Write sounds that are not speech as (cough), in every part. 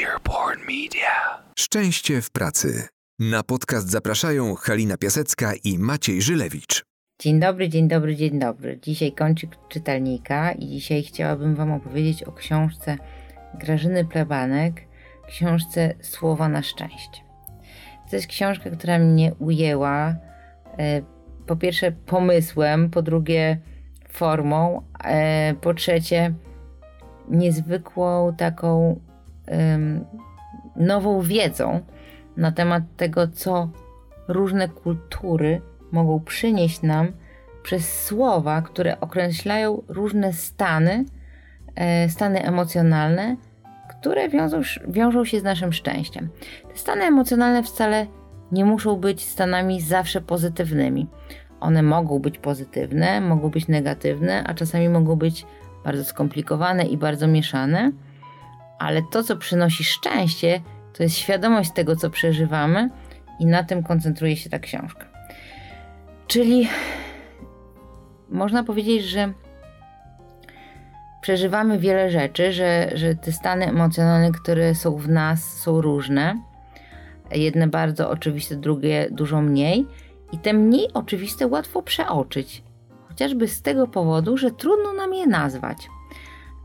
Earborn Media. Szczęście w pracy. Na podcast zapraszają Halina Piasecka i Maciej Żylewicz. Dzień dobry, dzień dobry, dzień dobry. Dzisiaj kończy czytelnika i dzisiaj chciałabym Wam opowiedzieć o książce Grażyny Plebanek, książce Słowa na szczęście. To jest książka, która mnie ujęła e, po pierwsze pomysłem, po drugie formą, e, po trzecie niezwykłą taką nową wiedzą na temat tego, co różne kultury mogą przynieść nam przez słowa, które określają różne stany, e, stany emocjonalne, które wiążą, wiążą się z naszym szczęściem. Te stany emocjonalne wcale nie muszą być stanami zawsze pozytywnymi. One mogą być pozytywne, mogą być negatywne, a czasami mogą być bardzo skomplikowane i bardzo mieszane, ale to, co przynosi szczęście, to jest świadomość tego, co przeżywamy, i na tym koncentruje się ta książka. Czyli można powiedzieć, że przeżywamy wiele rzeczy, że, że te stany emocjonalne, które są w nas, są różne. Jedne bardzo oczywiste, drugie dużo mniej. I te mniej oczywiste łatwo przeoczyć, chociażby z tego powodu, że trudno nam je nazwać.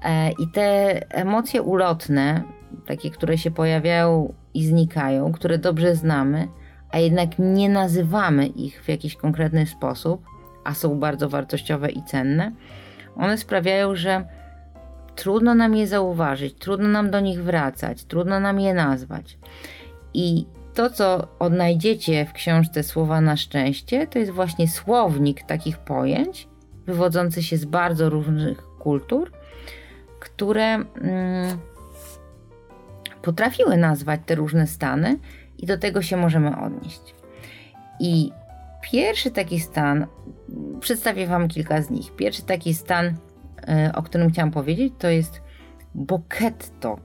E, I te emocje ulotne, takie, które się pojawiają i znikają, które dobrze znamy, a jednak nie nazywamy ich w jakiś konkretny sposób, a są bardzo wartościowe i cenne, one sprawiają, że trudno nam je zauważyć, trudno nam do nich wracać, trudno nam je nazwać. I to, co odnajdziecie w książce Słowa na szczęście, to jest właśnie słownik takich pojęć, wywodzący się z bardzo różnych kultur, które mm, potrafiły nazwać te różne stany, i do tego się możemy odnieść. I pierwszy taki stan, przedstawię Wam kilka z nich. Pierwszy taki stan, e, o którym chciałam powiedzieć, to jest bocchetto.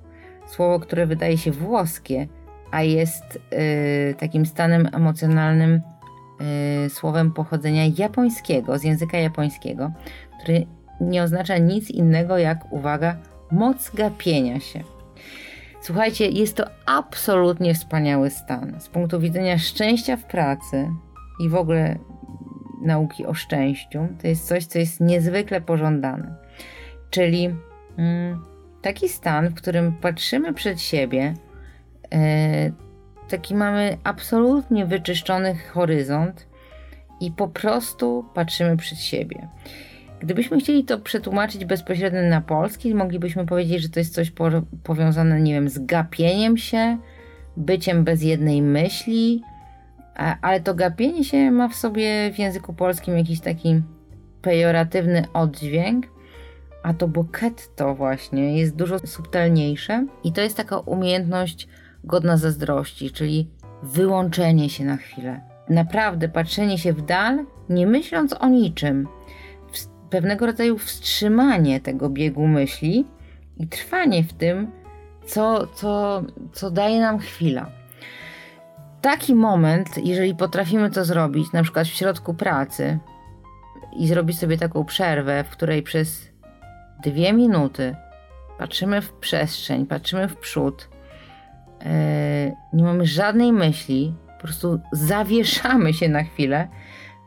Słowo, które wydaje się włoskie, a jest y, takim stanem emocjonalnym y, słowem pochodzenia japońskiego, z języka japońskiego, który nie oznacza nic innego jak, uwaga, moc gapienia się. Słuchajcie, jest to absolutnie wspaniały stan. Z punktu widzenia szczęścia w pracy i w ogóle nauki o szczęściu, to jest coś, co jest niezwykle pożądane. Czyli mm, taki stan, w którym patrzymy przed siebie, E, taki mamy absolutnie wyczyszczony horyzont i po prostu patrzymy przed siebie. Gdybyśmy chcieli to przetłumaczyć bezpośrednio na polski, moglibyśmy powiedzieć, że to jest coś po, powiązane, nie wiem, z gapieniem się, byciem bez jednej myśli, a, ale to gapienie się ma w sobie w języku polskim jakiś taki pejoratywny oddźwięk, a to buketto właśnie jest dużo subtelniejsze i to jest taka umiejętność godna zazdrości, czyli wyłączenie się na chwilę. Naprawdę patrzenie się w dal, nie myśląc o niczym. Pewnego rodzaju wstrzymanie tego biegu myśli i trwanie w tym, co, co, co daje nam chwila. Taki moment, jeżeli potrafimy to zrobić, na przykład w środku pracy, i zrobić sobie taką przerwę, w której przez dwie minuty patrzymy w przestrzeń, patrzymy w przód, E, nie mamy żadnej myśli, po prostu zawieszamy się na chwilę,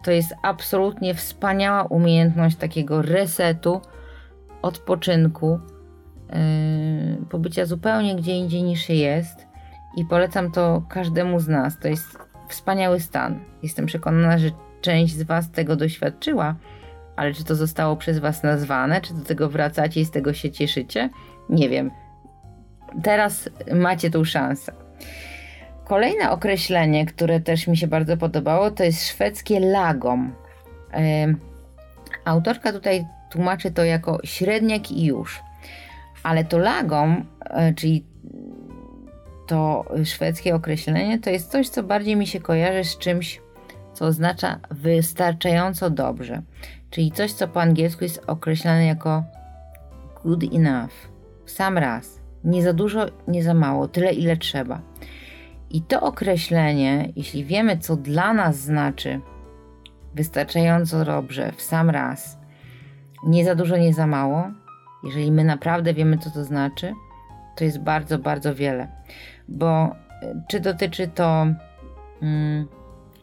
to jest absolutnie wspaniała umiejętność takiego resetu, odpoczynku, yy, pobycia zupełnie gdzie indziej niż się jest. I polecam to każdemu z nas. To jest wspaniały stan. Jestem przekonana, że część z Was tego doświadczyła, ale czy to zostało przez Was nazwane, czy do tego wracacie i z tego się cieszycie? Nie wiem teraz macie tą szansę. Kolejne określenie, które też mi się bardzo podobało, to jest szwedzkie lagom. Autorka tutaj tłumaczy to jako średniak i już. Ale to lagom, e, czyli to szwedzkie określenie, to jest coś, co bardziej mi się kojarzy z czymś, co oznacza wystarczająco dobrze. Czyli coś, co po angielsku jest określane jako good enough. W sam raz. Nie za dużo, nie za mało, tyle ile trzeba. I to określenie, jeśli wiemy, co dla nas znaczy wystarczająco dobrze, w sam raz, nie za dużo, nie za mało, jeżeli my naprawdę wiemy, co to znaczy, to jest bardzo, bardzo wiele, bo czy dotyczy to mm,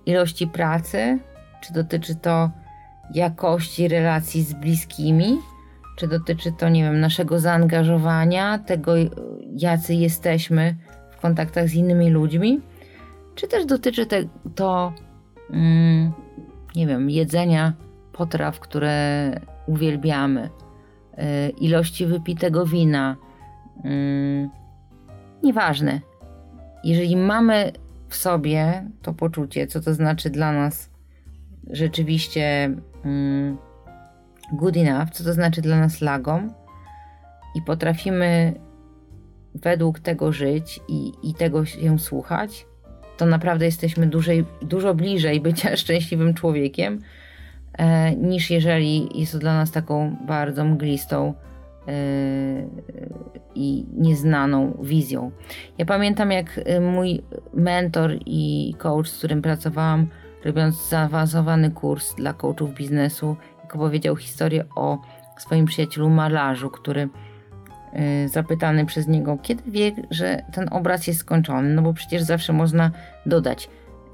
ilości pracy, czy dotyczy to jakości relacji z bliskimi, czy dotyczy to, nie wiem, naszego zaangażowania, tego, jacy jesteśmy kontaktach z innymi ludźmi, czy też dotyczy te, to, mm, nie wiem, jedzenia potraw, które uwielbiamy, y, ilości wypitego wina. Y, nieważne. Jeżeli mamy w sobie to poczucie, co to znaczy dla nas rzeczywiście mm, good enough, co to znaczy dla nas lagom, i potrafimy według tego żyć i, i tego się słuchać, to naprawdę jesteśmy dużo bliżej bycia (laughs) szczęśliwym człowiekiem, e, niż jeżeli jest to dla nas taką bardzo mglistą e, i nieznaną wizją. Ja pamiętam, jak e, mój mentor i coach, z którym pracowałam, robiąc zaawansowany kurs dla coachów biznesu, jak opowiedział historię o swoim przyjacielu malarzu, który zapytany przez niego, kiedy wie, że ten obraz jest skończony, no bo przecież zawsze można dodać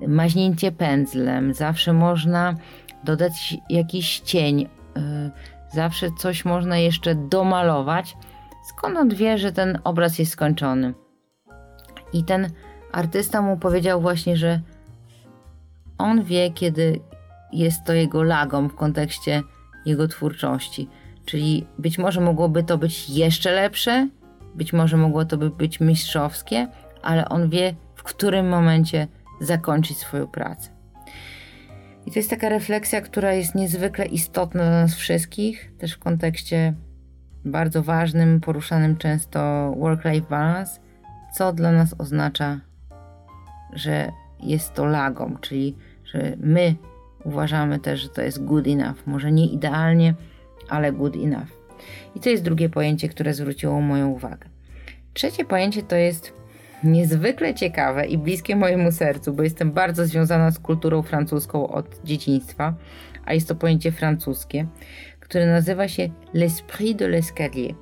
maźnięcie pędzlem, zawsze można dodać jakiś cień, y, zawsze coś można jeszcze domalować. Skąd on wie, że ten obraz jest skończony? I ten artysta mu powiedział właśnie, że on wie, kiedy jest to jego lagą w kontekście jego twórczości Czyli być może mogłoby to być jeszcze lepsze, być może mogło to by być mistrzowskie, ale on wie, w którym momencie zakończyć swoją pracę. I to jest taka refleksja, która jest niezwykle istotna dla nas wszystkich, też w kontekście bardzo ważnym, poruszanym często work-life balance, co dla nas oznacza, że jest to lagą, czyli że my uważamy też, że to jest good enough. Może nie idealnie, ale good enough. I to jest drugie pojęcie, które zwróciło moją uwagę. Trzecie pojęcie to jest niezwykle ciekawe i bliskie mojemu sercu, bo jestem bardzo związana z kulturą francuską od dzieciństwa, a jest to pojęcie francuskie, które nazywa się l'esprit de l'escalier,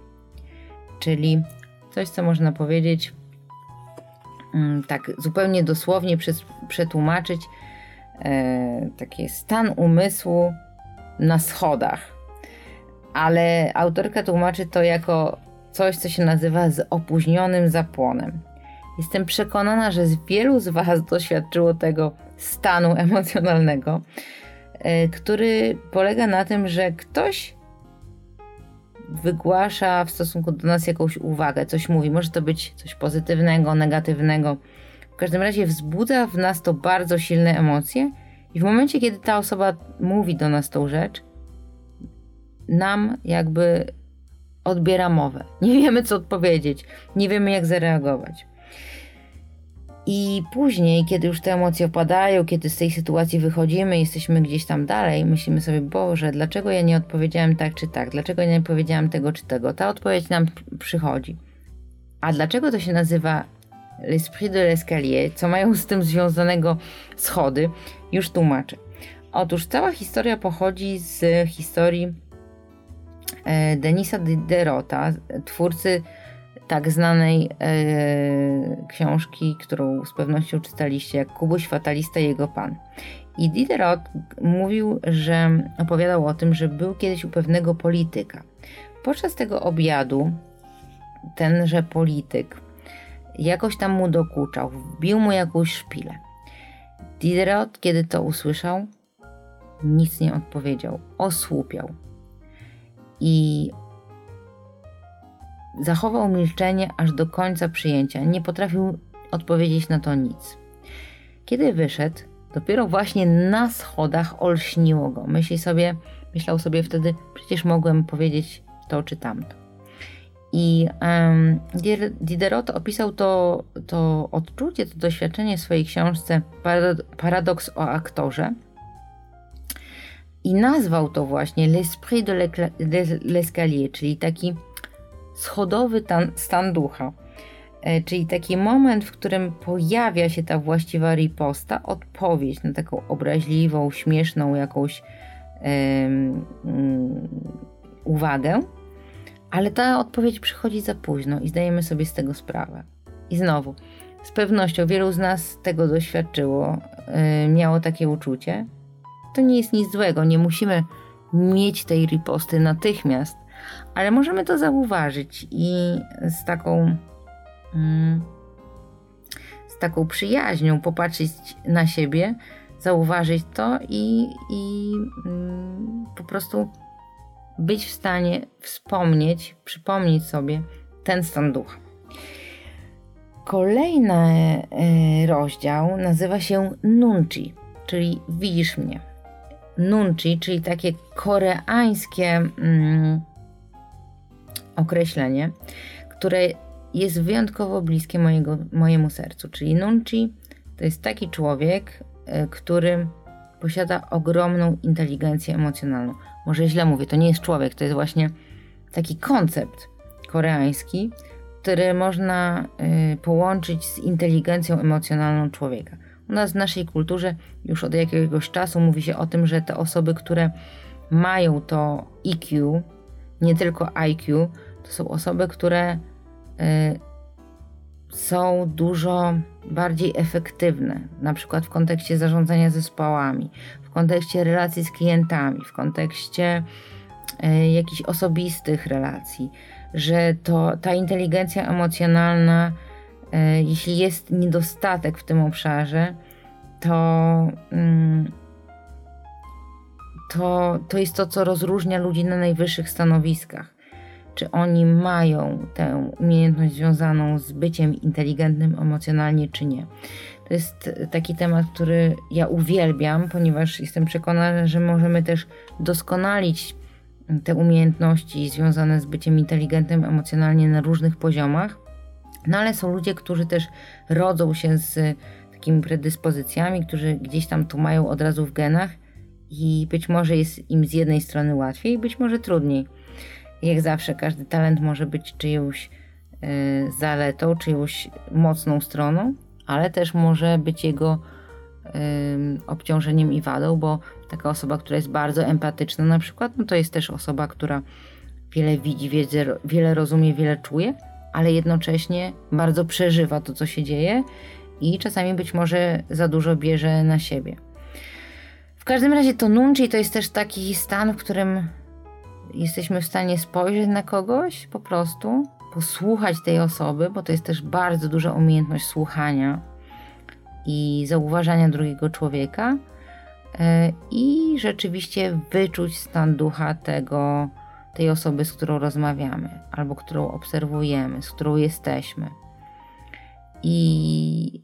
czyli coś, co można powiedzieć mm, tak zupełnie dosłownie przetłumaczyć, e, taki stan umysłu na schodach ale autorka tłumaczy to jako coś, co się nazywa z opóźnionym zapłonem. Jestem przekonana, że wielu z Was doświadczyło tego stanu (laughs) emocjonalnego, e, który polega na tym, że ktoś wygłasza w stosunku do nas jakąś uwagę, coś mówi. Może to być coś pozytywnego, negatywnego. W każdym razie wzbudza w nas to bardzo silne emocje, i w momencie, kiedy ta osoba mówi do nas tą rzecz, nam jakby odbiera mowę. Nie wiemy, co odpowiedzieć, nie wiemy, jak zareagować. I później, kiedy już te emocje opadają, kiedy z tej sytuacji wychodzimy, jesteśmy gdzieś tam dalej, myślimy sobie, Boże, dlaczego ja nie odpowiedziałem tak czy tak, dlaczego ja nie powiedziałem tego czy tego. Ta odpowiedź nam przychodzi. A dlaczego to się nazywa l'esprit de l'escalier, co mają z tym związanego schody, już tłumaczę. Otóż cała historia pochodzi z historii Denisa Diderota, twórcy tak znanej e, książki, którą z pewnością czytaliście, jak Kubuś Fatalista i jego pan. I Diderot mówił, że opowiadał o tym, że był kiedyś u pewnego polityka. Podczas tego obiadu tenże polityk jakoś tam mu dokuczał, wbił mu jakąś szpilę. Diderot, kiedy to usłyszał, nic nie odpowiedział, osłupiał i zachował milczenie aż do końca przyjęcia. Nie potrafił odpowiedzieć na to nic. Kiedy wyszedł, dopiero właśnie na schodach olśniło go. Myśli sobie, myślał sobie wtedy, przecież mogłem powiedzieć to czy tamto. I um, Diderot opisał to, to odczucie, to doświadczenie w swojej książce Paradoks o aktorze – i nazwał to właśnie l'esprit de l'escalier, czyli taki schodowy stan ducha. E, czyli taki moment, w którym pojawia się ta właściwa riposta, odpowiedź na taką obraźliwą, śmieszną jakąś um, uwagę, Ale ta odpowiedź przychodzi za późno i zdajemy sobie z tego sprawę. I znowu, z pewnością wielu z nas tego doświadczyło, yy, miało takie uczucie. To nie jest nic złego, nie musimy mieć tej riposty natychmiast, ale możemy to zauważyć i z taką. Yy, z taką przyjaźnią popatrzeć na siebie, zauważyć to i, i mm, po prostu być w stanie wspomnieć, przypomnieć sobie ten stan ducha. Kolejny e, rozdział nazywa się Nunchi, czyli widzisz mnie. Nunchi, czyli takie koreańskie mm, określenie, które jest wyjątkowo bliskie mojego, mojemu sercu. Czyli Nunchi to jest taki człowiek, e, który posiada ogromną inteligencję emocjonalną. Może źle mówię, to nie jest człowiek, to jest właśnie taki koncept koreański, który można y, połączyć z inteligencją emocjonalną człowieka. U nas w naszej kulturze już od jakiegoś czasu mówi się o tym, że te osoby, które mają to EQ, nie tylko IQ, to są osoby, które y, są dużo bardziej efektywne, na przykład w kontekście zarządzania zespołami, w kontekście relacji z klientami, w kontekście y, jakichś osobistych relacji że to ta inteligencja emocjonalna, jeśli jest niedostatek w tym obszarze, to, mm, to, to jest to, co rozróżnia ludzi na najwyższych stanowiskach. Czy oni mają tę umiejętność związaną z byciem inteligentnym emocjonalnie, czy nie. To jest taki temat, który ja uwielbiam, ponieważ jestem przekonana, że możemy też doskonalić te umiejętności związane z byciem inteligentnym emocjonalnie na różnych poziomach. No ale są ludzie, którzy też rodzą się z takimi predyspozycjami, którzy gdzieś tam tu mają od razu w genach i być może jest im z jednej strony łatwiej, być może trudniej. Jak zawsze, każdy talent może być czyjąś y, zaletą, czyjąś mocną stroną, ale też może być jego obciążeniem i wadą, bo taka osoba, która jest bardzo empatyczna na przykład, no to jest też osoba, która wiele widzi, wiele, wiele rozumie, wiele czuje, ale jednocześnie bardzo przeżywa to, co się dzieje i czasami być może za dużo bierze na siebie. W każdym razie to nunchi to jest też taki stan, w którym jesteśmy w stanie spojrzeć na kogoś po prostu, posłuchać tej osoby, bo to jest też bardzo duża umiejętność słuchania i zauważania drugiego człowieka e, i rzeczywiście wyczuć stan ducha tego, tej osoby, z którą rozmawiamy, albo którą obserwujemy, z którą jesteśmy. I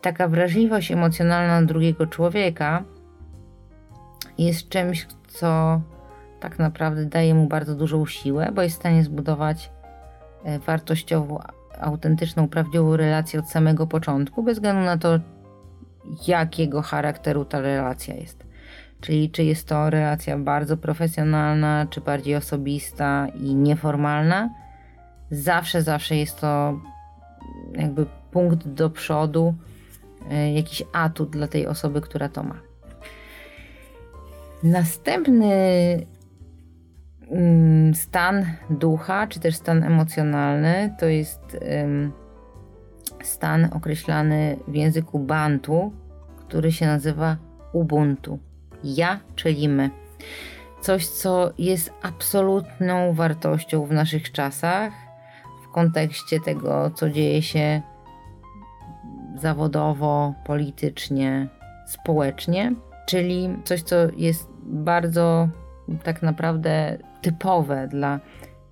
taka wrażliwość emocjonalna drugiego człowieka jest czymś, co tak naprawdę daje mu bardzo dużą siłę, bo jest w stanie zbudować e, wartościową autentyczną, prawdziwą relację od samego początku, bez względu na to, jakiego charakteru ta relacja jest. Czyli czy jest to relacja bardzo profesjonalna, czy bardziej osobista i nieformalna. Zawsze, zawsze jest to jakby punkt do przodu, e, jakiś atut dla tej osoby, która to ma. Następny mm, stan ducha, czy też stan emocjonalny, to jest stan określany w języku Bantu, który się nazywa Ubuntu. Ja, czyli my. Coś, co jest absolutną wartością w naszych czasach, w kontekście tego, co dzieje się zawodowo, politycznie, społecznie, czyli coś, co jest bardzo tak naprawdę typowe dla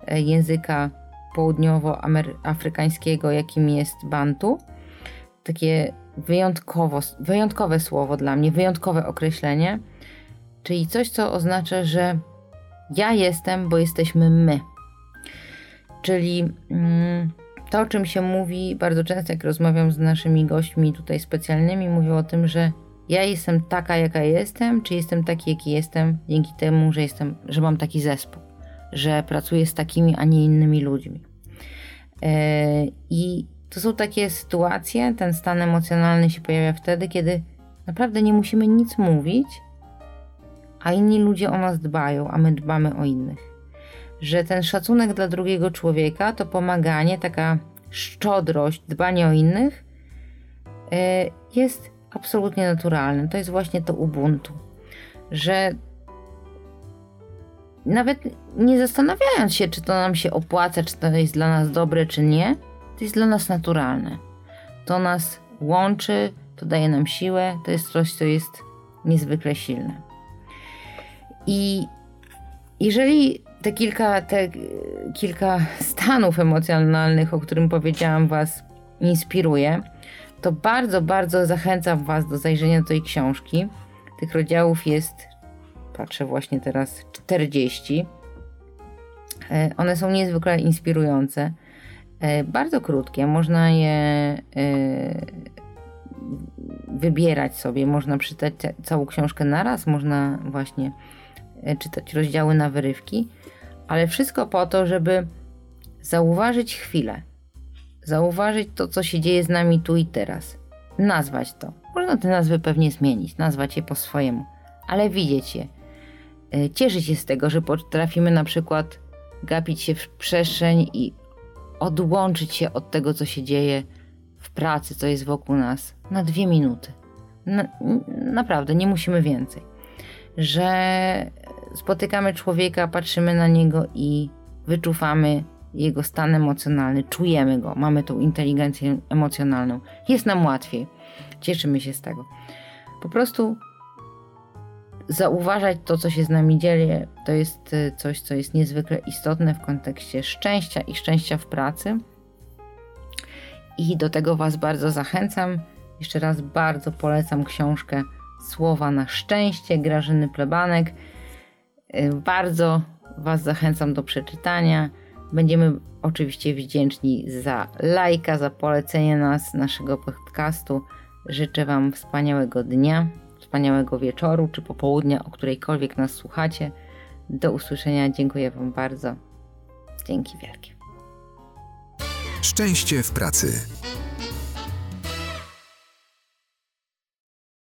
e, języka południowoafrykańskiego, jakim jest Bantu. Takie wyjątkowo, wyjątkowe słowo dla mnie, wyjątkowe określenie, czyli coś, co oznacza, że ja jestem, bo jesteśmy my. Czyli mm, to, o czym się mówi bardzo często, jak rozmawiam z naszymi gośćmi tutaj specjalnymi, mówią o tym, że ja jestem taka, jaka jestem, czy jestem taki, jaki jestem, dzięki temu, że jestem, że mam taki zespół, że pracuję z takimi, a nie innymi ludźmi. Yy, I to są takie sytuacje, ten stan emocjonalny się pojawia wtedy, kiedy naprawdę nie musimy nic mówić, a inni ludzie o nas dbają, a my dbamy o innych. że ten szacunek dla drugiego człowieka to pomaganie, taka szczodrość, dbanie o innych e, jest absolutnie naturalne. To jest właśnie to ubuntu, że nawet nie zastanawiając się, czy to nam się opłaca, czy to jest dla nas dobre, czy nie, to jest dla nas naturalne. To nas łączy, to daje nam siłę, to jest coś, co jest niezwykle silne. I jeżeli te kilka, te kilka stanów emocjonalnych, o którym powiedziałam, Was inspiruje, to bardzo, bardzo zachęcam Was do zajrzenia do tej książki. Tych rozdziałów jest, patrzę właśnie teraz, 40. E, one są niezwykle inspirujące. E, bardzo krótkie, można je e, wybierać sobie, można czytać całą książkę naraz, można właśnie czytać rozdziały na wyrywki, ale wszystko po to, żeby zauważyć chwilę, zauważyć to, co się dzieje z nami tu i teraz, nazwać to. Można te nazwy pewnie zmienić, nazwać je po swojemu, ale widzieć je, cieszyć się z tego, że potrafimy na przykład gapić się w przestrzeń i odłączyć się od tego, co się dzieje w pracy, co jest wokół nas, na dwie minuty. Na, naprawdę, nie musimy więcej. Że spotykamy człowieka, patrzymy na niego i wyczuwamy jego stan emocjonalny, czujemy go, mamy tą inteligencję emocjonalną. Jest nam łatwiej. Cieszymy się z tego. Po prostu zauważać to, co się z nami dzieje, to jest y, coś, co jest niezwykle istotne w kontekście szczęścia i szczęścia w pracy. I do tego Was bardzo zachęcam. Jeszcze raz bardzo polecam książkę Słowa na szczęście Grażyny Plebanek. Y, bardzo Was zachęcam do przeczytania. Będziemy oczywiście wdzięczni za lajka, za polecenie nas, naszego podcastu. Życzę Wam wspaniałego dnia wspaniałego wieczoru czy popołudnia, o którejkolwiek nas słuchacie. Do usłyszenia. Dziękuję Wam bardzo. Dzięki wielkie. Szczęście w pracy.